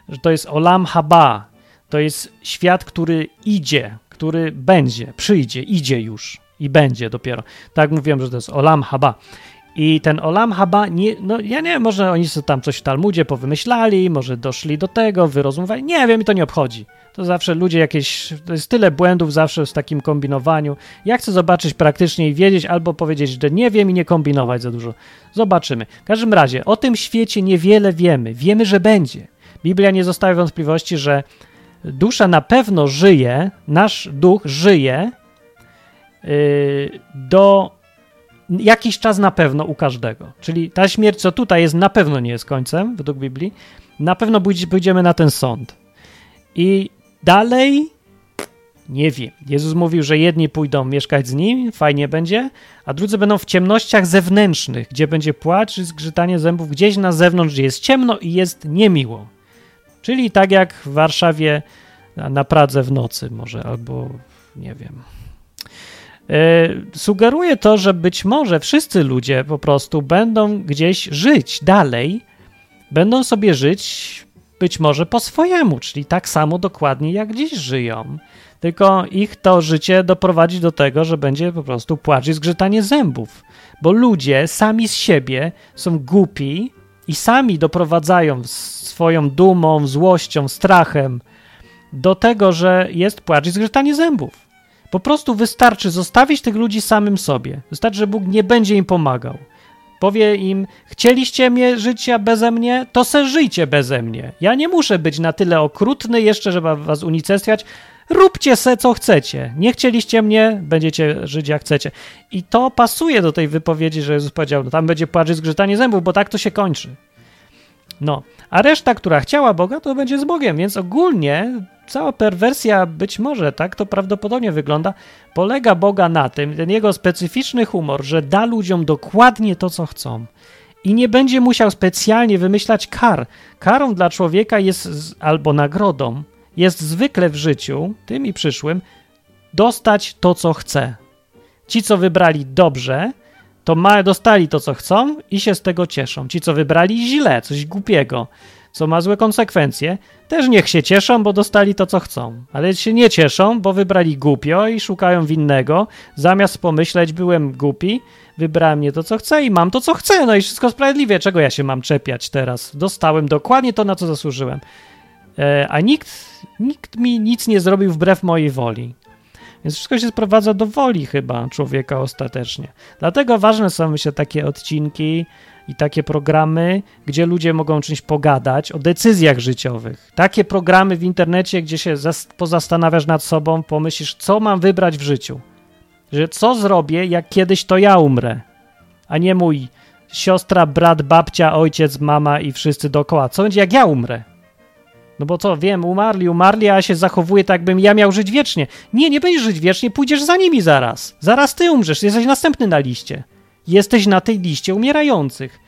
że to jest olam haba, to jest świat, który idzie, który będzie, przyjdzie, idzie już i będzie dopiero. Tak mówiłem, że to jest Olam Haba. I ten Olam Haba, nie, no ja nie wiem, może oni sobie tam coś w Talmudzie powymyślali, może doszli do tego, wyrozumowali, nie wiem, mi to nie obchodzi. To zawsze ludzie jakieś, to jest tyle błędów zawsze w takim kombinowaniu. Ja chcę zobaczyć praktycznie i wiedzieć, albo powiedzieć, że nie wiem i nie kombinować za dużo. Zobaczymy. W każdym razie, o tym świecie niewiele wiemy. Wiemy, że będzie. Biblia nie zostawia wątpliwości, że dusza na pewno żyje, nasz duch żyje yy, do jakiś czas na pewno u każdego. Czyli ta śmierć, co tutaj jest, na pewno nie jest końcem, według Biblii. Na pewno pójdziemy na ten sąd. I dalej nie wiem. Jezus mówił, że jedni pójdą mieszkać z nim, fajnie będzie, a drudzy będą w ciemnościach zewnętrznych, gdzie będzie płacz i zgrzytanie zębów, gdzieś na zewnątrz, gdzie jest ciemno i jest niemiło. Czyli tak jak w Warszawie na Pradze w nocy może, albo nie wiem. E, sugeruje to, że być może wszyscy ludzie po prostu będą gdzieś żyć dalej, będą sobie żyć być może po swojemu, czyli tak samo dokładnie jak dziś żyją. Tylko ich to życie doprowadzi do tego, że będzie po prostu płacz i zgrzytanie zębów. Bo ludzie sami z siebie są głupi i sami doprowadzają swoją dumą, złością, strachem do tego, że jest płacz i zgrzytanie zębów. Po prostu wystarczy zostawić tych ludzi samym sobie. Wystarczy, że Bóg nie będzie im pomagał. Powie im, chcieliście mnie życia beze mnie, to se żyjcie beze mnie. Ja nie muszę być na tyle okrutny jeszcze, żeby was unicestwiać. Róbcie se, co chcecie. Nie chcieliście mnie, będziecie żyć jak chcecie. I to pasuje do tej wypowiedzi, że Jezus powiedział, no tam będzie płacz i zgrzytanie zębów, bo tak to się kończy. No, a reszta, która chciała Boga, to będzie z Bogiem, więc ogólnie cała perwersja być może, tak, to prawdopodobnie wygląda, polega Boga na tym, ten jego specyficzny humor, że da ludziom dokładnie to, co chcą i nie będzie musiał specjalnie wymyślać kar. Karą dla człowieka jest, albo nagrodą, jest zwykle w życiu, tym i przyszłym, dostać to, co chce. Ci, co wybrali dobrze, to ma, dostali to, co chcą i się z tego cieszą. Ci, co wybrali źle, coś głupiego, co ma złe konsekwencje, też niech się cieszą, bo dostali to, co chcą. Ale się nie cieszą, bo wybrali głupio i szukają winnego. Zamiast pomyśleć, byłem głupi, wybrałem nie to, co chcę i mam to, co chcę. No i wszystko sprawiedliwie. Czego ja się mam czepiać teraz? Dostałem dokładnie to, na co zasłużyłem. E, a nikt, nikt mi nic nie zrobił wbrew mojej woli. Więc wszystko się sprowadza do woli chyba człowieka ostatecznie. Dlatego ważne są, myślę, takie odcinki i takie programy, gdzie ludzie mogą czymś pogadać, o decyzjach życiowych. Takie programy w internecie, gdzie się pozastanawiasz nad sobą, pomyślisz, co mam wybrać w życiu. Że co zrobię, jak kiedyś to ja umrę, a nie mój siostra, brat, babcia, ojciec, mama i wszyscy dookoła. Co będzie, jak ja umrę? No bo co, wiem, umarli, umarli, a się zachowuję tak, bym ja miał żyć wiecznie. Nie, nie będziesz żyć wiecznie, pójdziesz za nimi zaraz. Zaraz ty umrzesz, jesteś następny na liście. Jesteś na tej liście umierających.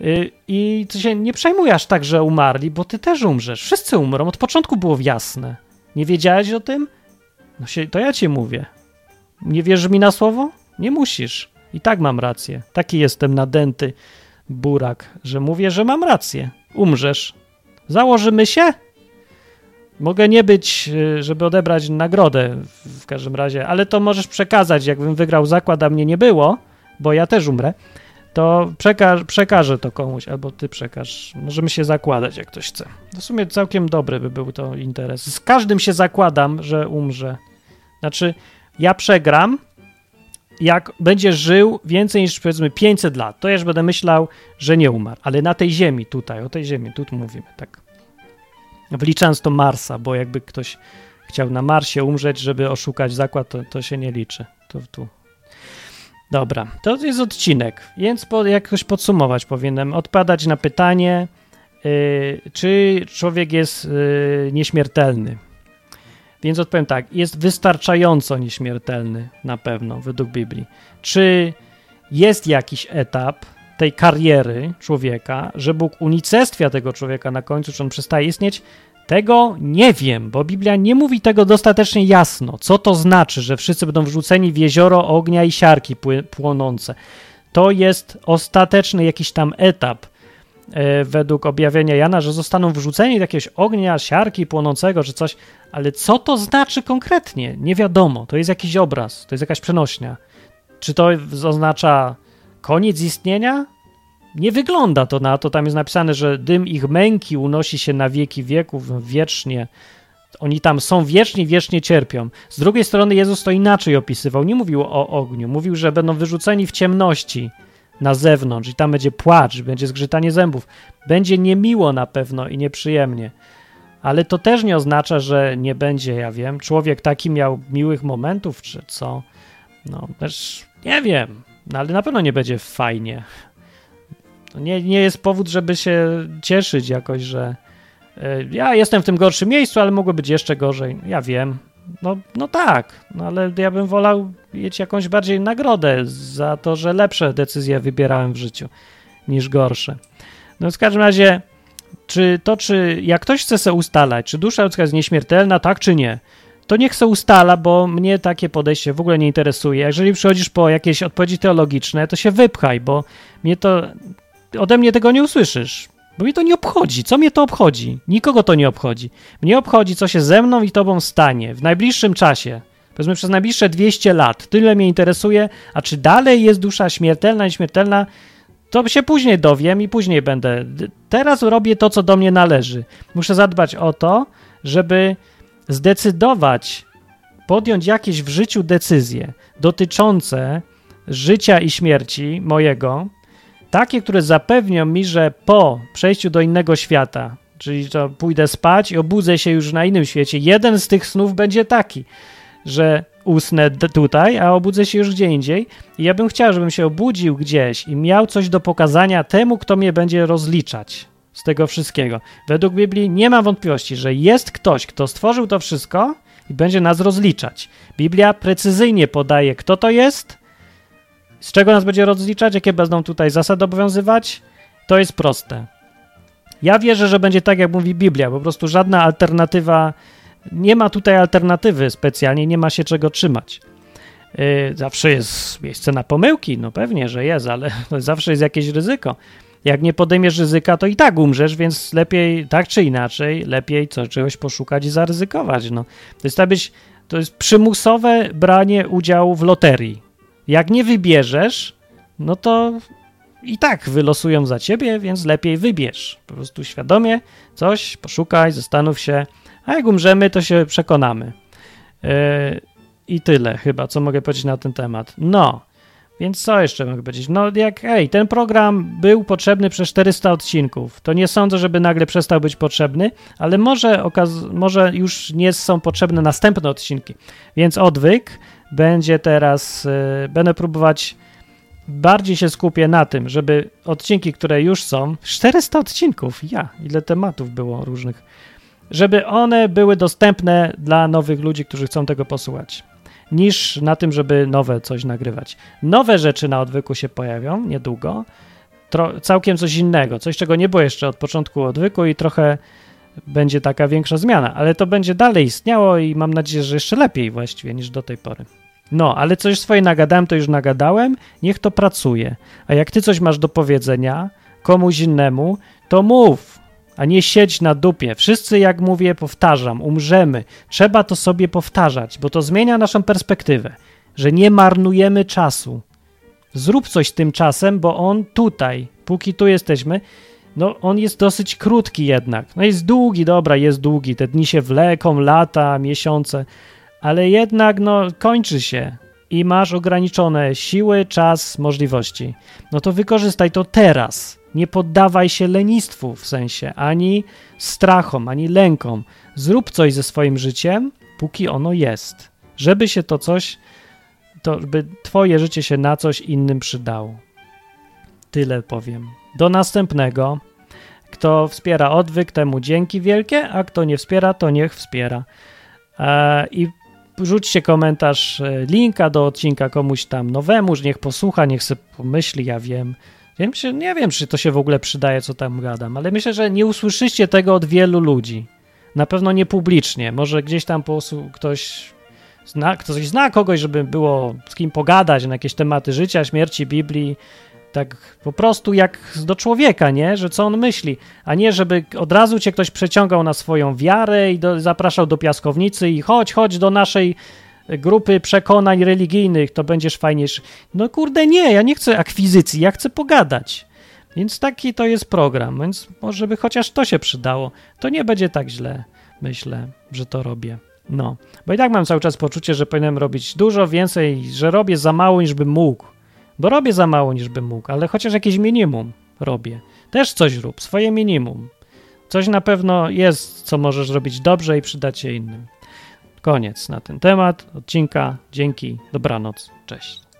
Yy, I ty się nie przejmujesz tak, że umarli, bo ty też umrzesz. Wszyscy umrą, od początku było jasne. Nie wiedziałeś o tym? No się, to ja ci mówię. Nie wierzysz mi na słowo? Nie musisz. I tak mam rację. Taki jestem nadęty burak, że mówię, że mam rację. Umrzesz, Założymy się? Mogę nie być, y, żeby odebrać nagrodę w każdym razie, ale to możesz przekazać, jakbym wygrał zakład, a mnie nie było, bo ja też umrę, to przeka przekażę to komuś, albo ty przekaż. Możemy się zakładać, jak ktoś chce. W sumie całkiem dobry by był to interes. Z każdym się zakładam, że umrze. Znaczy, ja przegram, jak będziesz żył więcej niż powiedzmy 500 lat, to ja już będę myślał, że nie umarł. Ale na tej ziemi, tutaj, o tej ziemi, tu mówimy, tak. Wliczając to Marsa, bo jakby ktoś chciał na Marsie umrzeć, żeby oszukać zakład, to, to się nie liczy. To tu. Dobra, to jest odcinek, więc po, jakoś podsumować powinienem. Odpadać na pytanie, yy, czy człowiek jest yy, nieśmiertelny. Więc odpowiem tak, jest wystarczająco nieśmiertelny na pewno według Biblii. Czy jest jakiś etap tej kariery człowieka, że Bóg unicestwia tego człowieka na końcu, czy on przestaje istnieć? Tego nie wiem, bo Biblia nie mówi tego dostatecznie jasno. Co to znaczy, że wszyscy będą wrzuceni w jezioro ognia i siarki płonące? To jest ostateczny jakiś tam etap według objawienia Jana, że zostaną wrzuceni do jakiegoś ognia, siarki płonącego czy coś, ale co to znaczy konkretnie? Nie wiadomo. To jest jakiś obraz, to jest jakaś przenośnia. Czy to oznacza koniec istnienia? Nie wygląda to na to. Tam jest napisane, że dym ich męki unosi się na wieki wieków, wiecznie. Oni tam są wieczni, wiecznie cierpią. Z drugiej strony Jezus to inaczej opisywał. Nie mówił o ogniu. Mówił, że będą wyrzuceni w ciemności na zewnątrz i tam będzie płacz, będzie zgrzytanie zębów. Będzie niemiło na pewno i nieprzyjemnie. Ale to też nie oznacza, że nie będzie, ja wiem, człowiek taki miał miłych momentów, czy co. No też nie wiem, no, ale na pewno nie będzie fajnie. Nie, nie jest powód, żeby się cieszyć jakoś, że y, ja jestem w tym gorszym miejscu, ale mogło być jeszcze gorzej. Ja wiem, no, no tak, no ale ja bym wolał mieć jakąś bardziej nagrodę za to, że lepsze decyzje wybierałem w życiu niż gorsze. No w każdym razie, czy to, czy jak ktoś chce sobie ustalać, czy dusza ludzka jest nieśmiertelna, tak czy nie, to niech se ustala, bo mnie takie podejście w ogóle nie interesuje. Jeżeli przychodzisz po jakieś odpowiedzi teologiczne, to się wypchaj, bo mnie to ode mnie tego nie usłyszysz. Bo mnie to nie obchodzi. Co mnie to obchodzi? Nikogo to nie obchodzi. Mnie obchodzi, co się ze mną i tobą stanie w najbliższym czasie. Powiedzmy przez najbliższe 200 lat. Tyle mnie interesuje, a czy dalej jest dusza śmiertelna, nieśmiertelna, to się później dowiem i później będę. Teraz robię to, co do mnie należy. Muszę zadbać o to, żeby zdecydować, podjąć jakieś w życiu decyzje dotyczące życia i śmierci mojego, takie, które zapewnią mi, że po przejściu do innego świata, czyli to pójdę spać i obudzę się już na innym świecie, jeden z tych snów będzie taki, że usnę tutaj, a obudzę się już gdzie indziej. I ja bym chciał, żebym się obudził gdzieś i miał coś do pokazania temu, kto mnie będzie rozliczać. z tego wszystkiego. Według Biblii nie ma wątpliwości, że jest ktoś, kto stworzył to wszystko i będzie nas rozliczać. Biblia precyzyjnie podaje, kto to jest, z czego nas będzie rozliczać, jakie będą tutaj zasady obowiązywać. To jest proste. Ja wierzę, że będzie tak, jak mówi Biblia, po prostu żadna alternatywa, nie ma tutaj alternatywy specjalnie, nie ma się czego trzymać. Yy, zawsze jest miejsce na pomyłki, no pewnie, że jest, ale zawsze jest jakieś ryzyko. Jak nie podejmiesz ryzyka, to i tak umrzesz, więc lepiej, tak czy inaczej, lepiej co, czegoś poszukać i zaryzykować. No. To jest, to jest przymusowe branie udziału w loterii. Jak nie wybierzesz, no to i tak wylosują za ciebie, więc lepiej wybierz. Po prostu świadomie coś, poszukaj, zastanów się, a jak umrzemy, to się przekonamy. Yy, I tyle chyba, co mogę powiedzieć na ten temat. No, więc co jeszcze mogę powiedzieć? No jak, ej, ten program był potrzebny przez 400 odcinków, to nie sądzę, żeby nagle przestał być potrzebny, ale może, okaz- może już nie są potrzebne następne odcinki. Więc odwyk będzie teraz, yy, będę próbować bardziej się skupię na tym, żeby odcinki, które już są, 400 odcinków, ja, ile tematów było różnych, żeby one były dostępne dla nowych ludzi, którzy chcą tego posłuchać, niż na tym, żeby nowe coś nagrywać. Nowe rzeczy na odwyku się pojawią niedługo, Tro całkiem coś innego, coś, czego nie było jeszcze od początku odwyku i trochę będzie taka większa zmiana, ale to będzie dalej istniało i mam nadzieję, że jeszcze lepiej właściwie niż do tej pory. No, ale coś swoje nagadałem, to już nagadałem, niech to pracuje. A jak ty coś masz do powiedzenia komuś innemu, to mów, a nie siedź na dupie. Wszyscy, jak mówię, powtarzam, umrzemy. Trzeba to sobie powtarzać, bo to zmienia naszą perspektywę, że nie marnujemy czasu. Zrób coś z tym czasem, bo on tutaj, póki tu jesteśmy, no on jest dosyć krótki jednak. No jest długi, dobra, jest długi. Te dni się wleką, lata, miesiące, ale jednak no, kończy się i masz ograniczone siły, czas, możliwości, no to wykorzystaj to teraz. Nie poddawaj się lenistwu w sensie, ani strachom, ani lękom. Zrób coś ze swoim życiem, póki ono jest. Żeby się to coś, to by twoje życie się na coś innym przydało. Tyle powiem. Do następnego. Kto wspiera odwyk, temu dzięki wielkie, a kto nie wspiera, to niech wspiera. Eee, I rzućcie komentarz, e, linka do odcinka komuś tam nowemu, że niech posłucha, niech sobie pomyśli, ja wiem. Wiem się, nie wiem, czy to się w ogóle przydaje, co tam gadam, ale myślę, że nie usłyszycie tego od wielu ludzi. Na pewno nie publicznie. Może gdzieś tam ktoś zna, ktoś zna kogoś, żeby było z kim pogadać na jakieś tematy życia, śmierci, Biblii, tak po prostu jak do człowieka, nie? Że co on myśli, a nie żeby od razu cię ktoś przeciągał na swoją wiarę i do, zapraszał do piaskownicy i chodź, chodź do naszej grupy przekonań religijnych, to będziesz fajniejszy. No kurde, nie, ja nie chcę akwizycji, ja chcę pogadać. Więc taki to jest program, więc może by chociaż to się przydało. To nie będzie tak źle, myślę, że to robię. No, bo i tak mam cały czas poczucie, że powinienem robić dużo więcej, że robię za mało, niż bym mógł. Bo robię za mało, niż bym mógł, ale chociaż jakieś minimum robię. Też coś rób, swoje minimum. Coś na pewno jest, co możesz robić dobrze i przydać się innym. Koniec na ten temat odcinka. Dzięki, dobranoc, cześć.